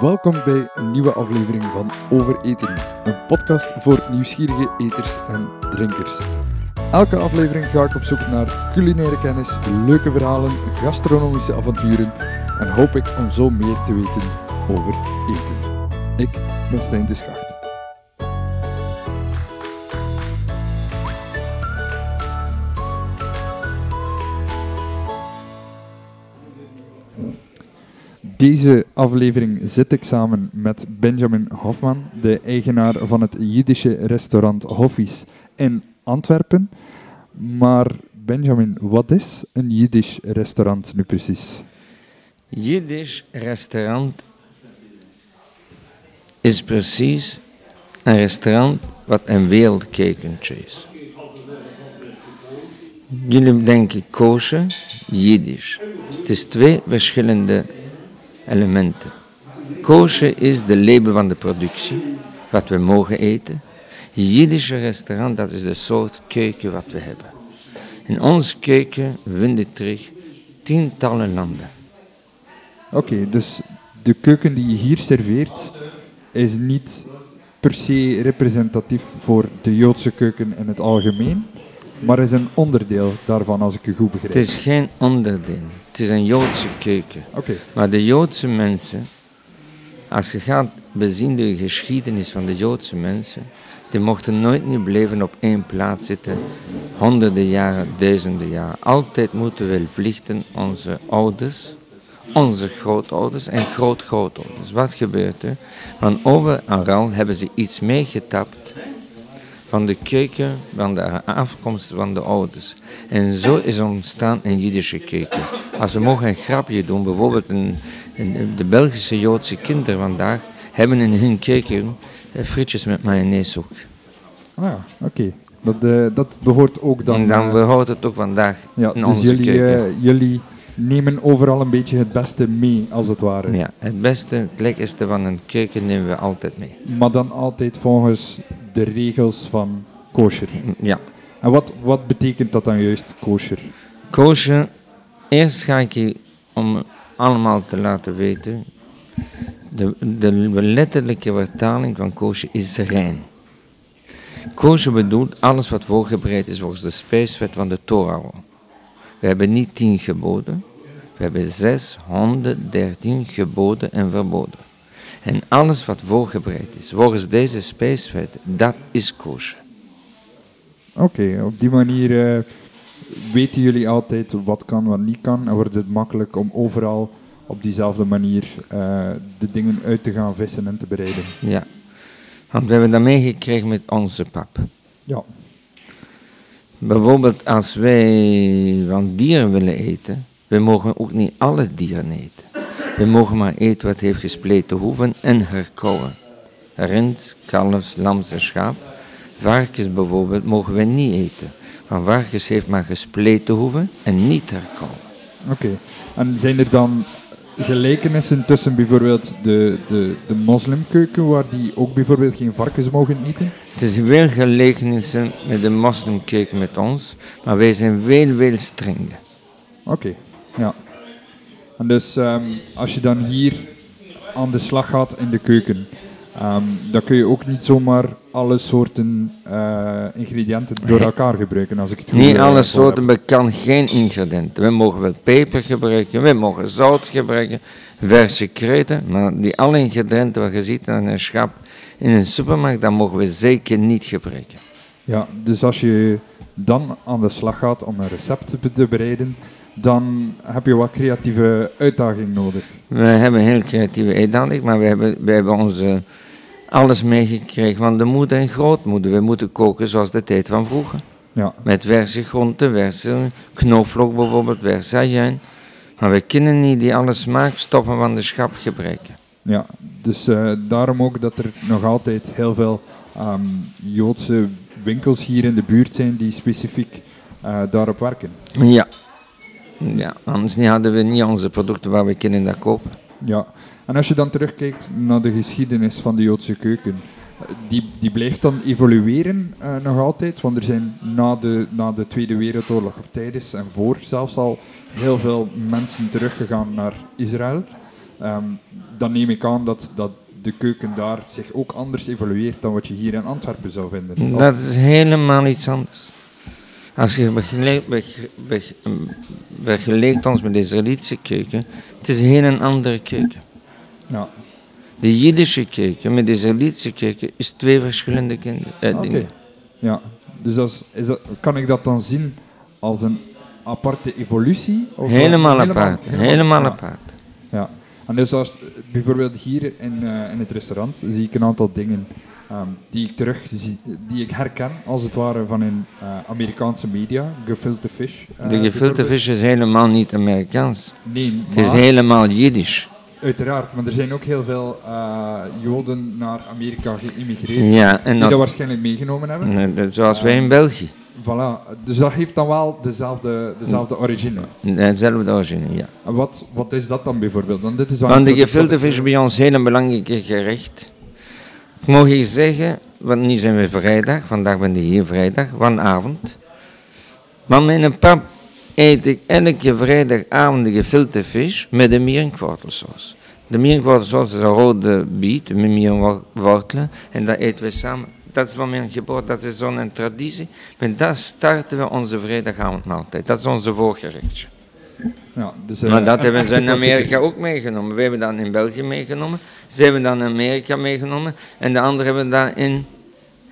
Welkom bij een nieuwe aflevering van Overeten, een podcast voor nieuwsgierige eters en drinkers. Elke aflevering ga ik op zoek naar culinaire kennis, leuke verhalen, gastronomische avonturen en hoop ik om zo meer te weten over eten. Ik ben Stijn de Schacht. Deze aflevering zit ik samen met Benjamin Hofman, de eigenaar van het Jiddische restaurant Hoffies in Antwerpen. Maar Benjamin, wat is een Jiddisch restaurant nu precies? Jiddisch restaurant is precies een restaurant wat een wereldkekentje is. Jullie denken kosher, Jiddisch. Het is twee verschillende elementen. Kosher is de label van de productie, wat we mogen eten. Jiddische restaurant, dat is de soort keuken wat we hebben. In onze keuken vinden terug tientallen landen. Oké, dus de keuken die je hier serveert is niet per se representatief voor de Joodse keuken in het algemeen, maar is een onderdeel daarvan, als ik u goed begrijp. Het is geen onderdeel. Het is een Joodse keuken. Oké, Maar de Joodse mensen, als je gaat bezien de geschiedenis van de Joodse mensen, die mochten nooit niet blijven op één plaats zitten, honderden jaren, duizenden jaren. Altijd moeten we vlichten onze ouders, onze grootouders en grootgrootouders. Wat gebeurt er? Van overal hebben ze iets meegetapt van de keuken, van de afkomst van de ouders. En zo is ontstaan een Jiddische keuken. Als we mogen een grapje doen, bijvoorbeeld een, een- de Belgische Joodse kinderen vandaag hebben in hun keuken eh, frietjes met mayonaise ook. ah ja, oké. Dat, eh, dat behoort ook dan... en dan eh, behoort het ook vandaag ja, in dus onze jullie, keuken. jullie nemen overal een beetje het beste mee, als het ware. ja, het beste, het lekkerste van een keuken nemen we altijd mee. Maar dan altijd volgens de regels van kosher. Ja. En wat, wat betekent dat dan juist, kosher? Koosje, eerst ga ik je om allemaal te laten weten. De, de letterlijke vertaling van koosje is rein. Koosje bedoelt alles wat voorbereid is volgens de spijswet van de Torah. We hebben niet tien geboden, we hebben 613 geboden en verboden. En alles wat voorbereid is volgens deze spijswet, dat is koosje. Oké, op die manier eh, weten jullie altijd wat kan, wat niet kan. En wordt het makkelijk om overal op diezelfde manier eh, de dingen uit te gaan vissen en te bereiden. Ja, want we hebben dat meegekregen met onze pap. Ja, Bijvoorbeeld als wij van dieren willen eten, we mogen ook niet alle dieren eten. We mogen maar eten wat heeft gespleten hoeven en herkauwen. Rind, kalfs, lams en schaap. Varkens bijvoorbeeld mogen we niet eten. Want varkens heeft maar gespleten hoeven en niet herkauwen. oké. En zijn er dan gelijkenissen tussen bijvoorbeeld de, de, de moslimkeuken, waar die ook bijvoorbeeld geen varkens mogen eten? Het is weer gelijkenissen met de moslimkeuken met ons, maar wij zijn veel, veel strenger. Oké, ja. En dus ehm, als je dan hier aan de slag gaat in de keuken, ehm, dan kun je ook niet zomaar alle soorten eh, ingrediënten door elkaar gebruiken, als ik het goed Niet eh, alle heb. soorten, we kan geen ingrediënten. We mogen wel peper gebruiken, we mogen zout gebruiken, verse kruiden, maar die alle ingrediënten wat je ziet aan een schap in een supermarkt, dat mogen we zeker niet gebruiken. Ja, dus als je dan aan de slag gaat om een recept te bereiden, dan heb je wat creatieve uitdaging nodig. We hebben heel creatieve uitdaging, maar we hebben, we hebben onze alles meegekregen van de moeder en grootmoeder. We moeten koken zoals de tijd van vroeger. Ja, Met verse groenten, verse knoflook bijvoorbeeld, verse ajuin. Maar we kunnen niet die alle smaakstoffen van de schap gebruiken. ja. dus eh, daarom ook dat er nog altijd heel veel ehm, Joodse winkels hier in de buurt zijn die specifiek eh, daarop werken. Ja. Ja, anders niet hadden we niet onze producten waar we kunnen dat kopen. Ja, en als je dan terugkijkt naar de geschiedenis van de Joodse keuken, die, die blijft dan evolueren eh, nog altijd, want er zijn na de, na de Tweede Wereldoorlog of tijdens en voor zelfs al heel veel mensen teruggegaan naar Israël. ehm, dan neem ik aan dat, dat de keuken daar zich ook anders evolueert dan wat je hier in Antwerpen zou vinden. Dat is helemaal iets anders. Als je vergelijkt ons met de Israëlische keuken, het is een heel andere keuken. ja. De Jiddische keuken met de Israëlische keuken is twee verschillende kin- eh, Oké. dingen. Ja, dus dat is, dat, kan ik dat dan zien als een aparte evolutie? Of Helemaal dan- apart. Helemaal ja, apart. Ja. En dus als, bijvoorbeeld hier in, eh, in het restaurant zie ik een aantal dingen ehm, die ik terug zie, die ik herken als het ware van in eh, Amerikaanse media, gefilte fish. eh, De gefilte vis is helemaal niet Amerikaans. Nee, Het is helemaal Jiddisch. uiteraard, maar er zijn ook heel veel eh, Joden naar Amerika geïmmigreerd Ja, en die dat dat, waarschijnlijk meegenomen hebben. nee, dat- zoals wij in België. Voilà. Dus dat heeft dan wel dezelfde, dezelfde origine. Dezelfde origine, ja. En wat, wat is dat dan bijvoorbeeld? Want, dit is Want de gefilte vis is bij ons heel een belangrijk gerecht. Ik mag je zeggen, want nu zijn we vrijdag, vandaag ben ik hier vrijdag, vanavond. Maar een pap eet ik elke vrijdagavond de gefilte vis met een mierenkwartelsaus. De mierenkwartelsaus is een rode biet met mierenwortelen en dat eten we samen. Dat is van mijn geboorte, dat is zo'n traditie. Met dat starten we onze vrijdagavondmaaltijd. Dat is onze voorgerechtje. Ja, dus, eh, Maar dat een hebben ze in Amerika ook meegenomen. We hebben dat in België meegenomen. Ze hebben dat in Amerika meegenomen. En de anderen hebben dat in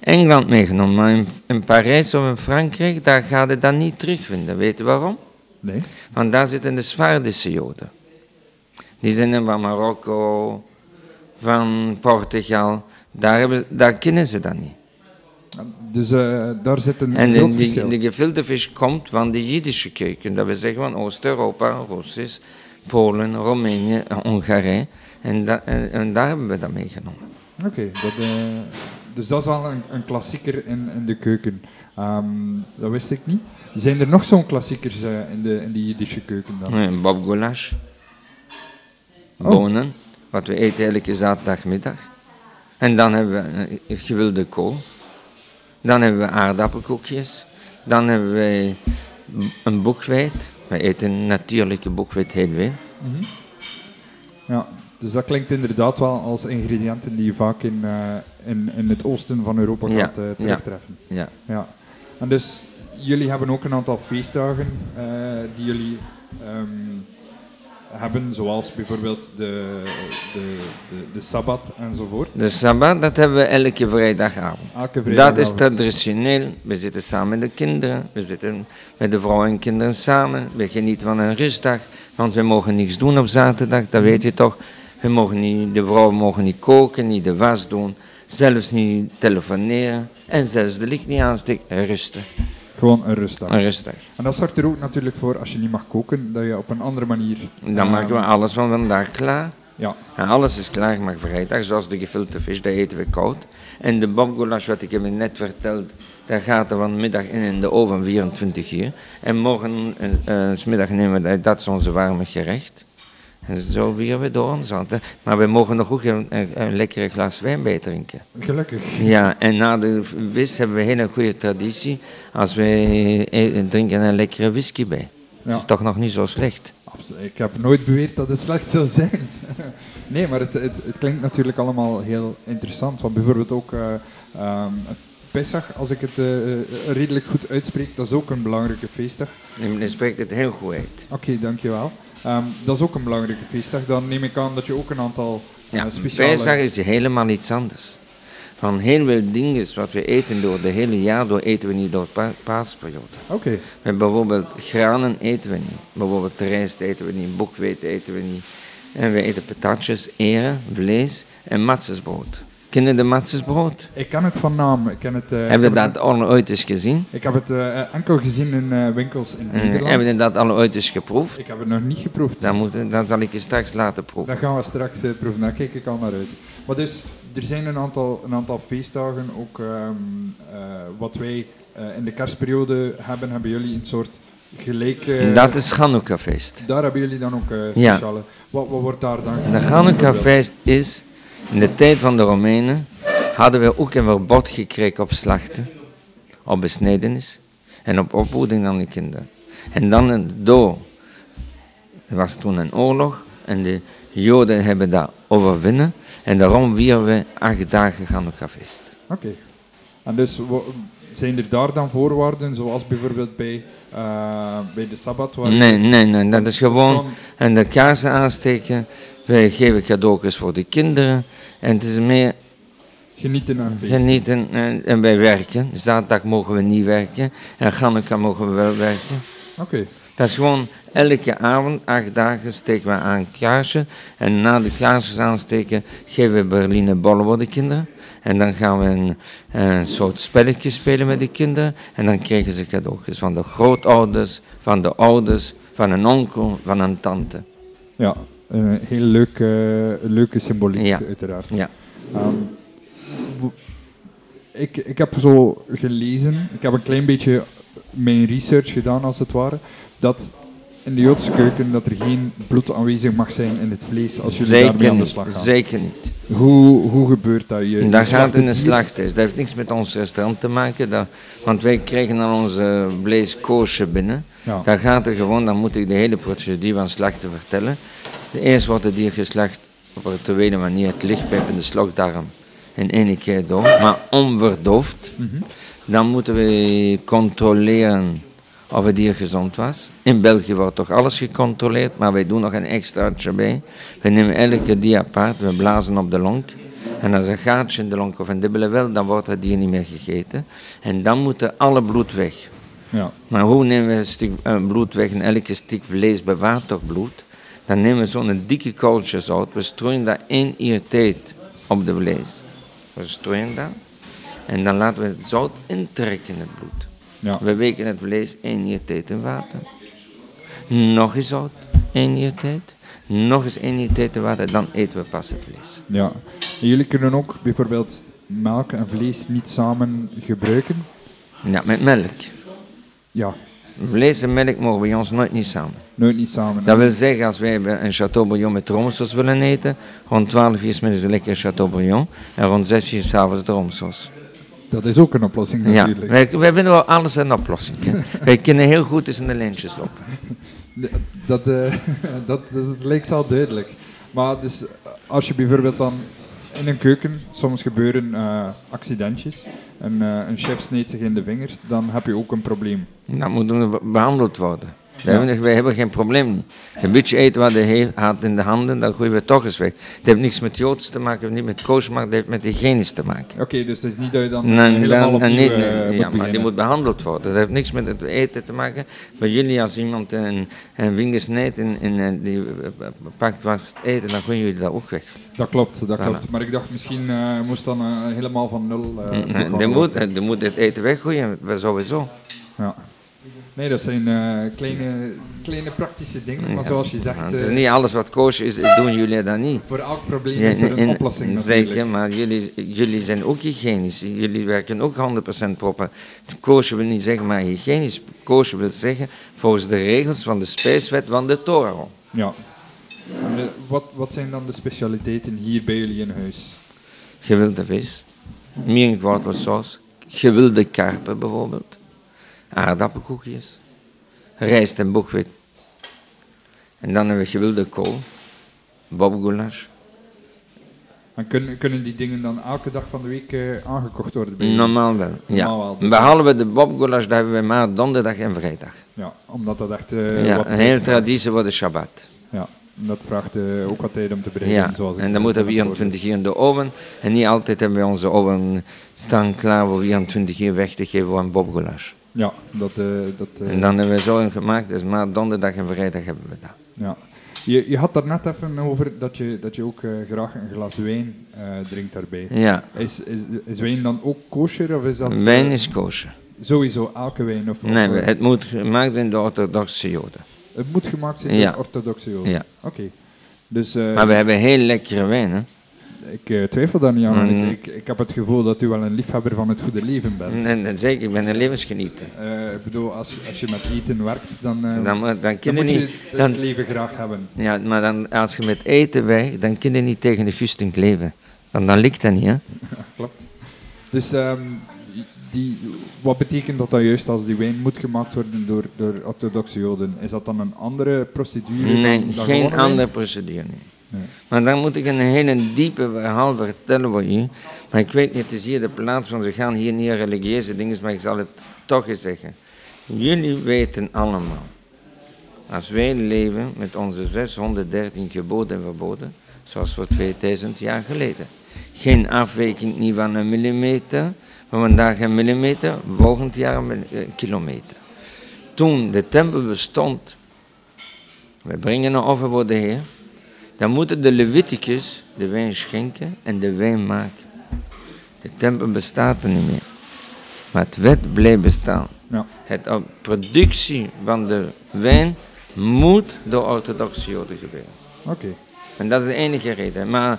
Engeland meegenomen. Maar in, in Parijs of in Frankrijk, daar gaat je dat niet terugvinden. Weet je waarom? Nee. Want daar zitten de Zwaardische Joden. Die zijn van Marokko, van Portugal. Daar, hebben, daar kennen ze dat niet. Dus eh, daar zit een En de, groot die, verschil. de gefilte vis komt van de Jiddische keuken. Dat wil zeggen van Oost-Europa, Russisch, Polen, Roemenië, Hongarije. En, da- en, en daar hebben we dat meegenomen. Oké, eh, dus dat is al een, een klassieker in, in de keuken. Ehm, dat wist ik niet. Zijn er nog zo'n klassiekers eh, in, de, in die Jiddische keuken dan? Eh, Bob goulash. Oh. Bonen, wat we eten elke zaterdagmiddag. En dan hebben we gewilde kool. Dan hebben we aardappelkoekjes. Dan hebben we een boekwijd. We eten natuurlijke boekwijd heel veel. Ja, dus dat klinkt inderdaad wel als ingrediënten die je vaak in, eh, in, in het oosten van Europa Ja, gaat ja. terugtreffen. Ja. Ja. En dus jullie hebben ook een aantal feestdagen eh, die jullie ehm, hebben, zoals bijvoorbeeld de, de, de, de Sabbat enzovoort. De Sabbat, dat hebben we elke vrijdagavond. Elke Dat vrijdagavond. is traditioneel. We zitten samen met de kinderen, we zitten met de vrouwen en kinderen samen. We genieten van een rustdag, want we mogen niets doen op zaterdag, dat weet je toch. We mogen niet, de vrouwen mogen niet koken, niet de was doen, zelfs niet telefoneren en zelfs de licht niet aansteken. Rusten, Gewoon een rustdag. een rustdag. En dat zorgt er ook natuurlijk voor, als je niet mag koken, dat je op een andere manier... Dan ehm, maken we alles van vandaag klaar. Ja, En alles is klaar, maar vrijdag, zoals de gefilte vis, dat eten we koud. En de bobgoulash, wat ik heb je net verteld, dat gaat er vanmiddag in in de oven 24 uur. En morgen, uh, smiddag nemen we dat, dat is onze warme gerecht. En zo weer we door ons hand. Maar we mogen nog ook een, een, een lekkere glas wijn bij drinken. gelukkig. Ja, en na de vis hebben we een hele goede traditie. Als we eh, drinken een lekkere whisky bij. Ja. Het is toch nog niet zo slecht. Ik heb nooit beweerd dat het slecht zou zijn. nee, maar het, het, het klinkt natuurlijk allemaal heel interessant. Want bijvoorbeeld ook eh het Pesach, als ik het eh, eh, redelijk goed uitspreek, dat is ook een belangrijke feestdag. Je spreekt het heel goed uit. Oké, dankjewel. Ehm, dat is ook een belangrijke feestdag. Dan neem ik aan dat je ook een aantal eh, Ja, speciale... Pesach is helemaal iets anders. Van heel veel dingen wat we eten door de hele jaar door, eten we niet door de pa paasperiode. Oké, We hebben bijvoorbeeld granen eten we niet. Bijvoorbeeld rijst eten we niet, boekweit eten we niet. En we eten patatjes, eieren, vlees en matzesbrood. Ken je de matzesbrood? ik ken het van naam. Ik, ken het, eh, Heb ik je heb dat al ooit eens gezien? ik heb het eh, enkel gezien in eh, winkels in Eh, Nederland. Heb je dat al ooit eens geproefd? Ik heb het nog niet geproefd. Dan, moet, dan zal ik je straks laten proeven. Dat gaan we straks proeven, daar kijk ik al naar uit. Maar dus, er zijn een aantal, een aantal feestdagen, ook ehm, eh, wat wij in de kerstperiode hebben, hebben jullie een soort gelijke... Dat is Chanukka-feest. Daar hebben jullie dan ook eh Ja. speciale... Wat, wat wordt daar dan De? Chanukka-feest is, in de tijd van de Romeinen, hadden we ook een verbod gekregen op slachten, op besnedenis en op opvoeding van de kinderen. En dan door, er was toen een oorlog en de Joden hebben dat overwinnen. En daarom vieren we acht dagen Chanukka-feest. Oké. En dus zijn er daar dan voorwaarden, zoals bijvoorbeeld bij, eh, bij de Sabbat? Waar Nee, nee, nee, dat is gewoon... En de kaarsen aansteken. Wij geven cadeautjes voor de kinderen. En het is meer Genieten en feesten. genieten en, en wij werken. Zaterdag mogen we niet werken. En Chanukka mogen we wel werken. Oké. Dat is gewoon elke avond, acht dagen, steken we aan kaarsen. En na de kaarsjes aansteken geven we Berliner bollen voor de kinderen. En dan gaan we een, een soort spelletje spelen met de kinderen. En dan krijgen ze cadeautjes van de grootouders, van de ouders, van een onkel, van een tante. Ja, een heel leuk, eh, leuke symboliek, Ja. uiteraard. Ja. Ehm, ik, ik heb zo gelezen, ik heb een klein beetje mijn research gedaan als het ware, dat in de Joodse keuken dat er geen bloed aanwezig mag zijn in het vlees als jullie daarmee Zeker aan de niet. slag gaan. Zeker niet. Hoe, hoe gebeurt dat? Je, Dat gaat in dier- slachthuis. Dat heeft niks met ons restaurant te maken. Dat, want wij krijgen dan onze vlees koosje binnen. Ja. Gaat er gewoon, dan moet ik de hele procedure van slachten vertellen. Eerst wordt het dier geslacht op een tweede manier, het lichtpijp in de slokdarm. In één keer door, maar onverdoofd. Mhm. Dan moeten we controleren of het dier gezond was. In België wordt toch alles gecontroleerd, maar wij doen nog een extraatje bij. We nemen elke dier apart, we blazen op de lonk. En als een gaatje in de lonk of een dubbele wel, dan wordt het dier niet meer gegeten. En dan moet alle bloed weg. Ja. Maar hoe nemen we een stuk eh, bloed weg en elke stuk vlees bewaart toch bloed? Dan nemen we zo'n dikke kooltje zout, we strooien dat één uur tijd op de vlees. We strooien dat en dan laten we het zout intrekken in het bloed. Ja. We weken het vlees één uur tijd in water. Nog eens zout, één uur tijd. Nog eens één uur tijd in water, dan eten we pas het vlees. ja. En jullie kunnen ook bijvoorbeeld melk en vlees niet samen gebruiken. Ja, met melk. Ja, Vlees en melk mogen bij ons nooit niet samen. nooit niet samen. Dat wil zeggen, als wij een Chateaubriand met roomsos willen eten, rond 12 uur middags een lekker Chateaubriand en rond 6 uur s'avonds de. Dat is ook een oplossing Ja, natuurlijk. wij, wij vinden wel alles een oplossing. wij kunnen heel goed tussen de lijntjes lopen. Dat, eh, dat, dat, lijkt al duidelijk. Maar dus, als je bijvoorbeeld dan in een keuken, soms gebeuren eh, accidentjes, en eh, een chef snijdt zich in de vingers, dan heb je ook een probleem. Dat moet behandeld worden. Dat hebben we- hebben geen probleem niet. Een beetje eten wat hij had in de handen, dan gooien we toch eens weg. Het heeft niks met Joods te maken, niet met koos, maar het heeft met hygiënisch te maken. Oké, dus het is niet dat je dan Nee, helemaal dan- opnieuw nee, eh, moet ja, maar die moet behandeld worden. Dat heeft niks met het eten te maken. Bij jullie, als iemand een, een vinger snijdt en, en, en die eh, pakt wat het eten, dan gooien jullie dat ook weg. Dat klopt, dat Voilà. klopt. Maar ik dacht misschien eh, moest dan eh, helemaal van nul. eh, Nee, die, moet, die moet het eten weggooien, we sowieso. Ja. Nee, dat zijn eh, kleine, kleine praktische dingen, maar zoals je zegt, Ja, het is eh, niet alles wat koosje is, doen jullie dat niet. voor elk probleem is er een en- oplossing natuurlijk. Zeker, maar jullie, jullie zijn ook hygiënisch. Jullie werken ook 100% proper. Koosje wil niet zeggen maar hygiënisch. Koosje wil zeggen volgens de regels van de spijswet van de Torah. Ja. De- wat, wat zijn dan de specialiteiten hier bij jullie in huis? Gewilde vis, mierkwortelsaus, gewilde karpen bijvoorbeeld, aardappelkoekjes, rijst en boegwit. En dan hebben we gewilde kool, bobgoulash. En kunnen, kunnen die dingen dan elke dag van de week eh, aangekocht worden bij? Normaal wel, ja. Normaal wel, dus- Behalve de bobgoulash, dat hebben we maar donderdag en vrijdag. Ja, omdat dat echt ja, wat een hele traditie voor de Shabbat. Ja, dat vraagt eh, ook wat tijd om te bereiden. Ja, zoals en dan moet er net hoorde. 24 uur in de oven. En niet altijd hebben we onze oven staan klaar voor 24 uur weg te geven een bobgoulash. Ja, dat... eh, dat eh, En dan hebben we zo een gemaakt, dus maar donderdag en vrijdag hebben we dat. ja. Je, je had daar net even over dat je, dat je ook eh, graag een glas wijn drinkt daarbij. Ja, Is, is, is wijn dan ook kosher of is dat... wijn is kosher. Sowieso, elke wijn? Of, Nee, het moet gemaakt zijn door orthodoxe joden. het moet gemaakt zijn Ja. door orthodoxe joden? Ja. Oké. Dus Maar we hebben heel lekkere wijn, hè. Ik eh, twijfel daar niet aan. want Mm. Ik, ik, ik heb het gevoel dat u wel een liefhebber van het goede leven bent. En, en zeker, ik ben een levensgenieter. Eh, ik bedoel, als, als je met eten werkt, dan, eh, Dan, je moet je niet... het Dan, leven graag hebben. ja, maar dan, als je met eten werkt, dan kun je niet tegen de gusting leven. Dan, dan lukt dat niet, hè. Klopt. Dus ehm, die, wat betekent dat dan juist als die wijn moet gemaakt worden door, door orthodoxe joden? Is dat dan een andere procedure? Nee, geen andere procedure. nee. Maar dan moet ik een hele diepe verhaal vertellen voor u. Maar ik weet niet, het is hier de plaats van, ze gaan hier niet religieuze dingen, maar ik zal het toch eens zeggen. Jullie weten allemaal, als wij leven met onze 613 geboden en verboden, zoals voor 2000 jaar geleden. Geen afwijking niet van een millimeter, maar vandaag een millimeter, volgend jaar een eh, kilometer. Toen de tempel bestond, wij brengen een offer voor de Heer, dan moeten de Leviticus de wijn schenken en de wijn maken. De tempel bestaat er niet meer. Maar het wet blijft bestaan. Ja. Het uh, productie van de wijn moet door orthodoxe joden gebeuren. Oké. En dat is de enige reden. Maar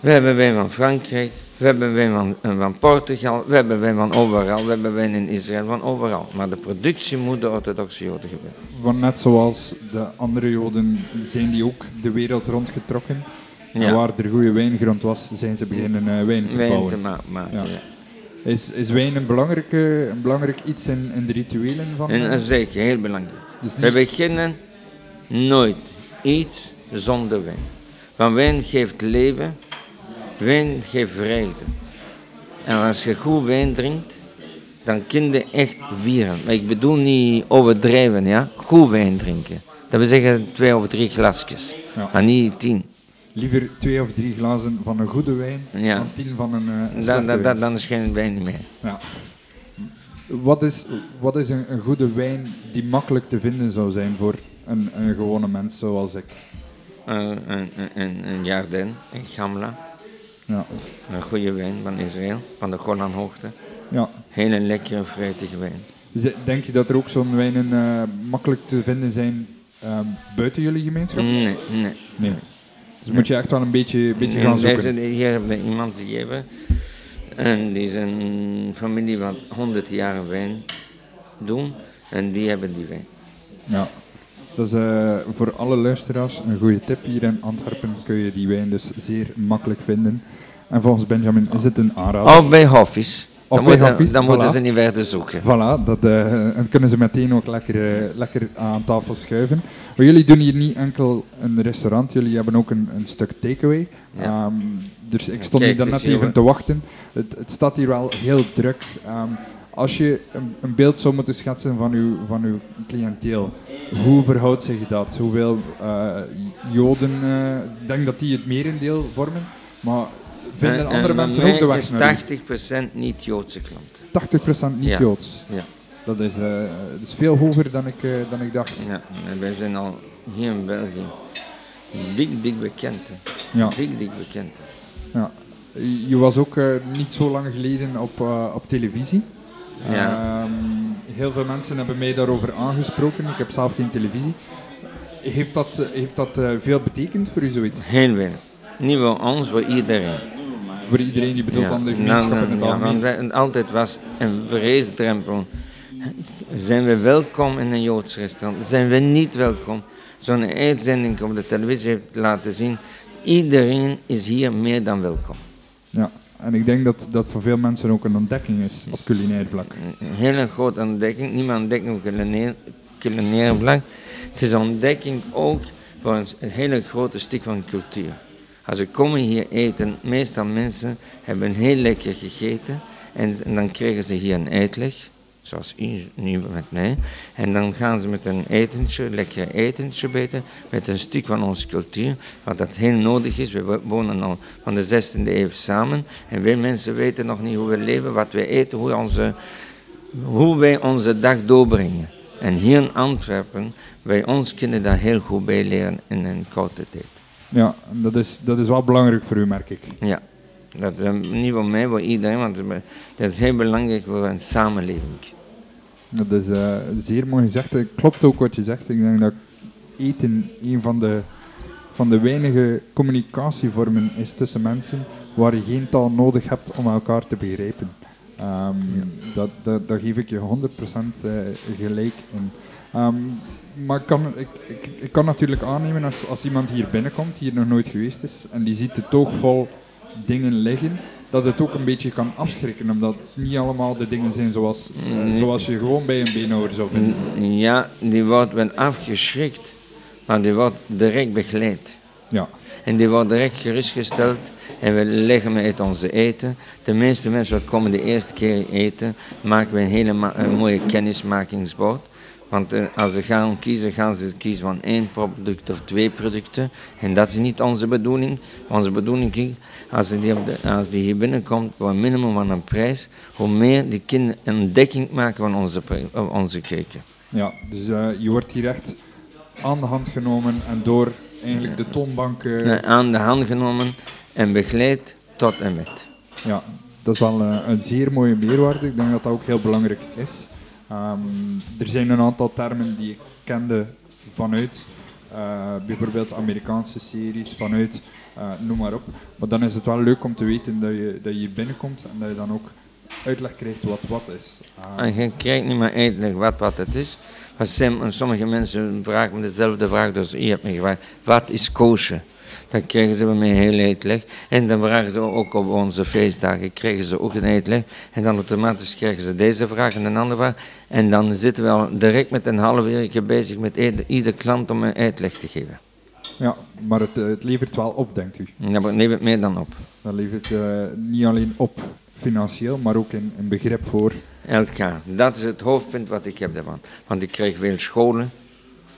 we hebben wijn van Frankrijk, we hebben wijn van, eh, van Portugal, we hebben wijn van overal, we hebben wijn in Israël van overal. Maar de productie moet door orthodoxe joden gebeuren. Want net zoals de andere joden zijn die ook de wereld rondgetrokken. En Ja. waar er goede wijngrond was, zijn ze beginnen eh, wijn te Wijn bouwen. te ma- maken. Ja. Ja. Is, is wijn een, belangrijke, een belangrijk iets in, in de rituelen van? En eh, zeker heel belangrijk. dus We beginnen nooit iets zonder wijn. Want wijn geeft leven, wijn geeft vreugde. En als je goed wijn drinkt, dan kun je echt vieren. Maar ik bedoel niet overdrijven, ja. Goed wijn drinken. Dat wil zeggen twee of drie glasjes, Ja. maar niet tien. liever twee of drie glazen van een goede wijn Ja. dan tien van een, een Dan, dan, dan, dan is geen wijn meer. Ja. Wat is, wat is een, een goede wijn die makkelijk te vinden zou zijn voor een, een gewone mens zoals ik? Een, een, een, een Jardin, een Gamla, Ja. een goede wijn van Israël, van de Golanhoogte. ja. Hele lekkere, fruitige wijn. Dus denk je dat er ook zo'n wijnen eh, makkelijk te vinden zijn eh, buiten jullie gemeenschap? Nee, nee. Nee. Dus moet je echt wel een beetje, beetje gaan En zoeken. Hier hebben we iemand die hebben. En die is een familie wat 100 jaar wijn doen. En die hebben die wijn. Ja. Dat is eh, voor alle luisteraars een goede tip. Hier in Antwerpen kun je die wijn dus zeer makkelijk vinden. En volgens Benjamin is het een aanrader. Of bij Hoffies. Of Dan, moeten- Hoffies, dan moeten ze niet verder zoeken. Voilà, dat, eh, en kunnen ze meteen ook lekker, eh, lekker aan tafel schuiven. Maar jullie doen hier niet enkel een restaurant, jullie hebben ook een, een stuk takeaway. Ja. Ehm, dus ik stond Kijk, hier dan net even te wachten. Het, het staat hier wel heel druk. Ehm, als je een, een beeld zou moeten schetsen van uw, van uw cliënteel, hoe verhoudt zich dat? Hoeveel eh, Joden, eh, ik denk dat die het merendeel vormen, maar vinden En- andere en mensen ook de weg is naar u? 80% niet-Joodse klanten. 80% niet Ja. Dat is, eh, dat is veel hoger dan ik, eh, dan ik dacht. Ja, en wij zijn al hier in België dik, dik bekend. hè. Ja, Dik, dik bekend. ja. Je was ook eh, niet zo lang geleden op, eh, op televisie. Ja. Ehm, heel veel mensen hebben mij daarover aangesproken. Ik heb zelf geen televisie. Heeft dat, heeft dat eh, veel betekend voor u zoiets? Heel veel. Niet voor ons, voor iedereen. Voor iedereen die bedoelt aan de gemeenschap in het ja, algemeen? want altijd was een vreesdrempel. Zijn we welkom in een Joods restaurant? Zijn we niet welkom? Zo'n uitzending op de televisie heeft laten zien. Iedereen is hier meer dan welkom. Ja. En ik denk dat dat voor veel mensen ook een ontdekking is op culinair vlak. Een hele grote ontdekking. Niet maar ontdekking op culinair, culinair vlak. Het is een ontdekking ook voor een hele grote stuk van cultuur. Als ze komen hier eten, meestal mensen hebben heel lekker gegeten. En, en dan krijgen ze hier een uitleg, zoals u nu met mij. En dan gaan ze met een etentje, lekker etentje beten, met een stuk van onze cultuur, wat dat heel nodig is. We wo- wonen al van de 16e eeuw samen. En wij mensen weten nog niet hoe we leven, wat we eten, hoe, onze, hoe wij onze dag doorbrengen. En hier in Antwerpen, bij ons kunnen daar heel goed bij leren in een korte tijd. Ja, dat is, dat is wel belangrijk voor u, merk ik. Ja, dat is eh, niet voor mij, voor iedereen, want dat is heel belangrijk voor een samenleving. Dat is eh, zeer mooi gezegd. Het klopt ook wat je zegt. Ik denk dat eten een van de, van de weinige communicatievormen is tussen mensen waar je geen taal nodig hebt om elkaar te begrijpen. Ehm, dat, dat, daar geef ik je 100% eh, gelijk in. Ehm, maar ik kan, ik, ik, ik kan natuurlijk aannemen als, als iemand hier binnenkomt, hier nog nooit geweest is, en die ziet de toog vol dingen liggen, dat het ook een beetje kan afschrikken, omdat niet allemaal de dingen zijn zoals, Nee. zoals je gewoon bij een beenhouwer zou vinden. Ja, die wordt wel afgeschrikt, maar die wordt direct begeleid. Ja. En die worden direct gerustgesteld en we leggen uit onze eten. De meeste mensen wat komen de eerste keer eten, maken we een hele een mooie kennismakingsbord. Want eh, als ze gaan kiezen, gaan ze kiezen van één product of twee producten. En dat is niet onze bedoeling. Onze bedoeling is, als die, op de, als die hier binnenkomt, voor een minimum van een prijs, hoe meer die kinderen een ontdekking maken van onze, eh, onze keuken. Ja, dus eh, je wordt hier echt aan de hand genomen en door eigenlijk de toonbank... Eh, Aan de hand genomen en begeleid tot en met. Ja, dat is wel een zeer mooie meerwaarde. Ik denk dat dat ook heel belangrijk is. Ehm, er zijn een aantal termen die ik kende vanuit eh, bijvoorbeeld Amerikaanse series, vanuit eh, noem maar op. Maar dan is het wel leuk om te weten dat je, dat je binnenkomt en dat je dan ook uitleg krijgt wat wat is. Ah, En je krijgt niet meer uitleg wat, wat het is. Sommige mensen vragen me dezelfde vraag, dus je hebt me gevraagd, wat is koosje? Dan krijgen ze bij mij heel uitleg. En dan vragen ze ook op onze feestdagen, krijgen ze ook een uitleg. En dan automatisch krijgen ze deze vraag en een andere vraag. En dan zitten we al direct met een half uur bezig met ieder, ieder klant om een uitleg te geven. ja, maar het, eh, het levert wel op, denkt u. En dat levert meer dan op. Dat levert eh, niet alleen op financieel, maar ook in, in begrip voor. elkaar. Dat is het hoofdpunt wat ik heb daarvan. Want ik krijg veel scholen.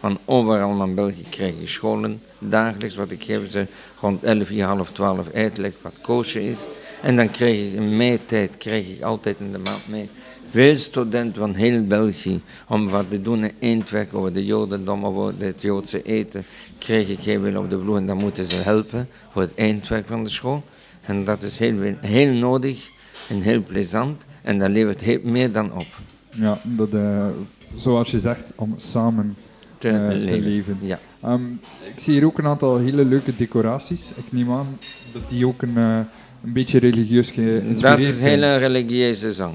Van overal in België krijg ik scholen. Dagelijks wat ik geef ze rond 11 uur, half 12 uitleg wat koosje is. En dan krijg ik in mei-tijd, krijg ik altijd in de maand mee, veel studenten van heel België. Om wat te doen in eindwerk over de jodendom, over het Joodse eten. Krijg ik heel veel op de vloer en dan moeten ze helpen voor het eindwerk van de school. En dat is heel, heel nodig en heel plezant. En dat levert heel, meer dan op. Ja, dat, eh, zoals je zegt, om samen Te, eh, leven. leven. Ja. Ehm, ik zie hier ook een aantal hele leuke decoraties. Ik neem aan dat die ook een, eh, een beetje religieus Dat geïnspireerd is een zijn. hele religieuze zang.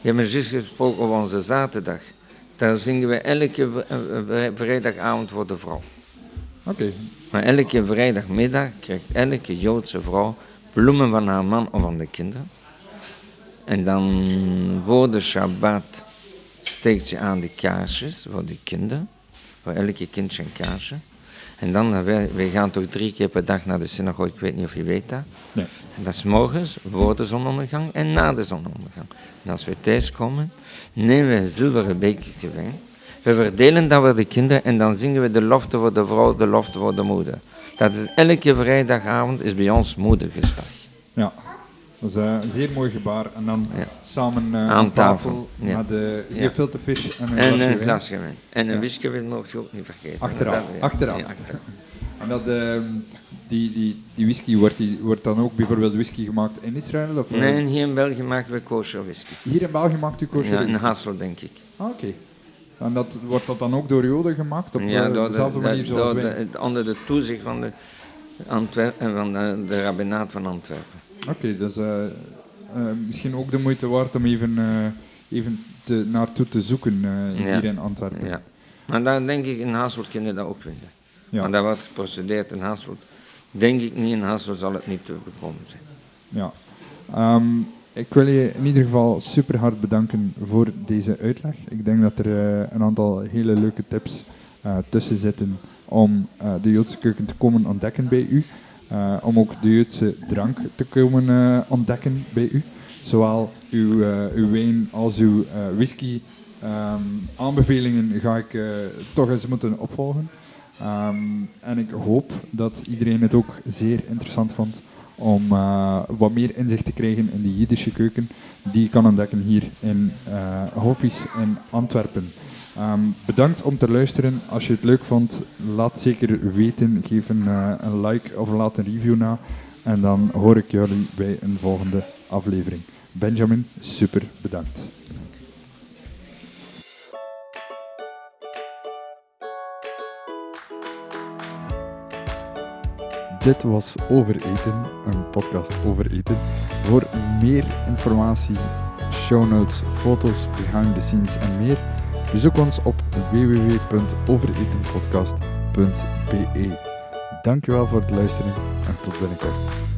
Je hebt me juist gesproken over onze zaterdag. Daar zingen we elke eh, vrijdagavond voor de vrouw. Oké, Maar elke vrijdagmiddag krijgt elke Joodse vrouw bloemen van haar man of van de kinderen. En dan voor de Shabbat steekt ze aan de kaarsjes voor de kinderen. Voor elke kindje een kaarsje. En dan, eh, wij, wij gaan toch drie keer per dag naar de synagoge, ik weet niet of je weet dat. nee. En dat is morgens, voor de zonsondergang en na de zonsondergang. En als we thuis komen, nemen we een zilveren bekertje wijn. We verdelen dat voor de kinderen en dan zingen we de lofte voor de vrouw, de lofte voor de moeder. Dat is elke vrijdagavond is bij ons moedergesdag. Ja, dat is eh, een zeer mooi gebaar. En dan Ja. samen eh, Aan tafel, met de Ja. gefilte vis en een En glasje een wijn. glasje wijn. En een whisky mocht je ook niet vergeten. Achteraf, Dat- achteraf. En dat, ehm, die, die, die whisky, wordt, die, wordt dan ook bijvoorbeeld whisky gemaakt in Israël? Of, eh, Nee, hier in België maken we kosher whisky. Hier in België maakt u kosher Ja, in whisky? Hassel, denk ik. Ah, oké. En dat, wordt dat dan ook door Joden gemaakt? Op Ja, eh, door de, dezelfde manier de- zoals door wij? de- onder de toezicht van de, Antwer en van de, de rabbinaat van Antwerpen. Oké, dus eh, eh, misschien ook de moeite waard om even, eh, even te, naartoe te zoeken Ja. hier in Antwerpen. Ja. Maar daar denk ik in Hasselt kun je dat ook vinden. Ja. Maar daar wordt geprocedeerd in Hasselt. Denk ik niet, in Hasselt zal het niet te bekomen zijn. Ja. Ehm, ik wil je in ieder geval super hard bedanken voor deze uitleg. Ik denk dat er een aantal hele leuke tips tussen zitten om de Joodse keuken te komen ontdekken bij u. Eh, om ook de Joodse drank te komen eh, ontdekken bij u. Zowel uw, eh, uw wijn als uw whisky. Ehm, aanbevelingen ga ik toch eens moeten opvolgen. Ehm, en ik hoop dat iedereen het ook zeer interessant vond om wat meer inzicht te krijgen in de Jiddische keuken die je kan ontdekken hier in Hoffies in Antwerpen. Ehm, bedankt om te luisteren. Als je het leuk vond, laat zeker weten. Geef een, eh, een like of laat een review na. En dan hoor ik jullie bij een volgende aflevering. Benjamin, super bedankt. Dit was Over Eten, een podcast over eten. Voor meer informatie, show notes, foto's, behind the scenes en meer, bezoek ons op www.overetenpodcast.be. Dankjewel voor het luisteren en tot binnenkort.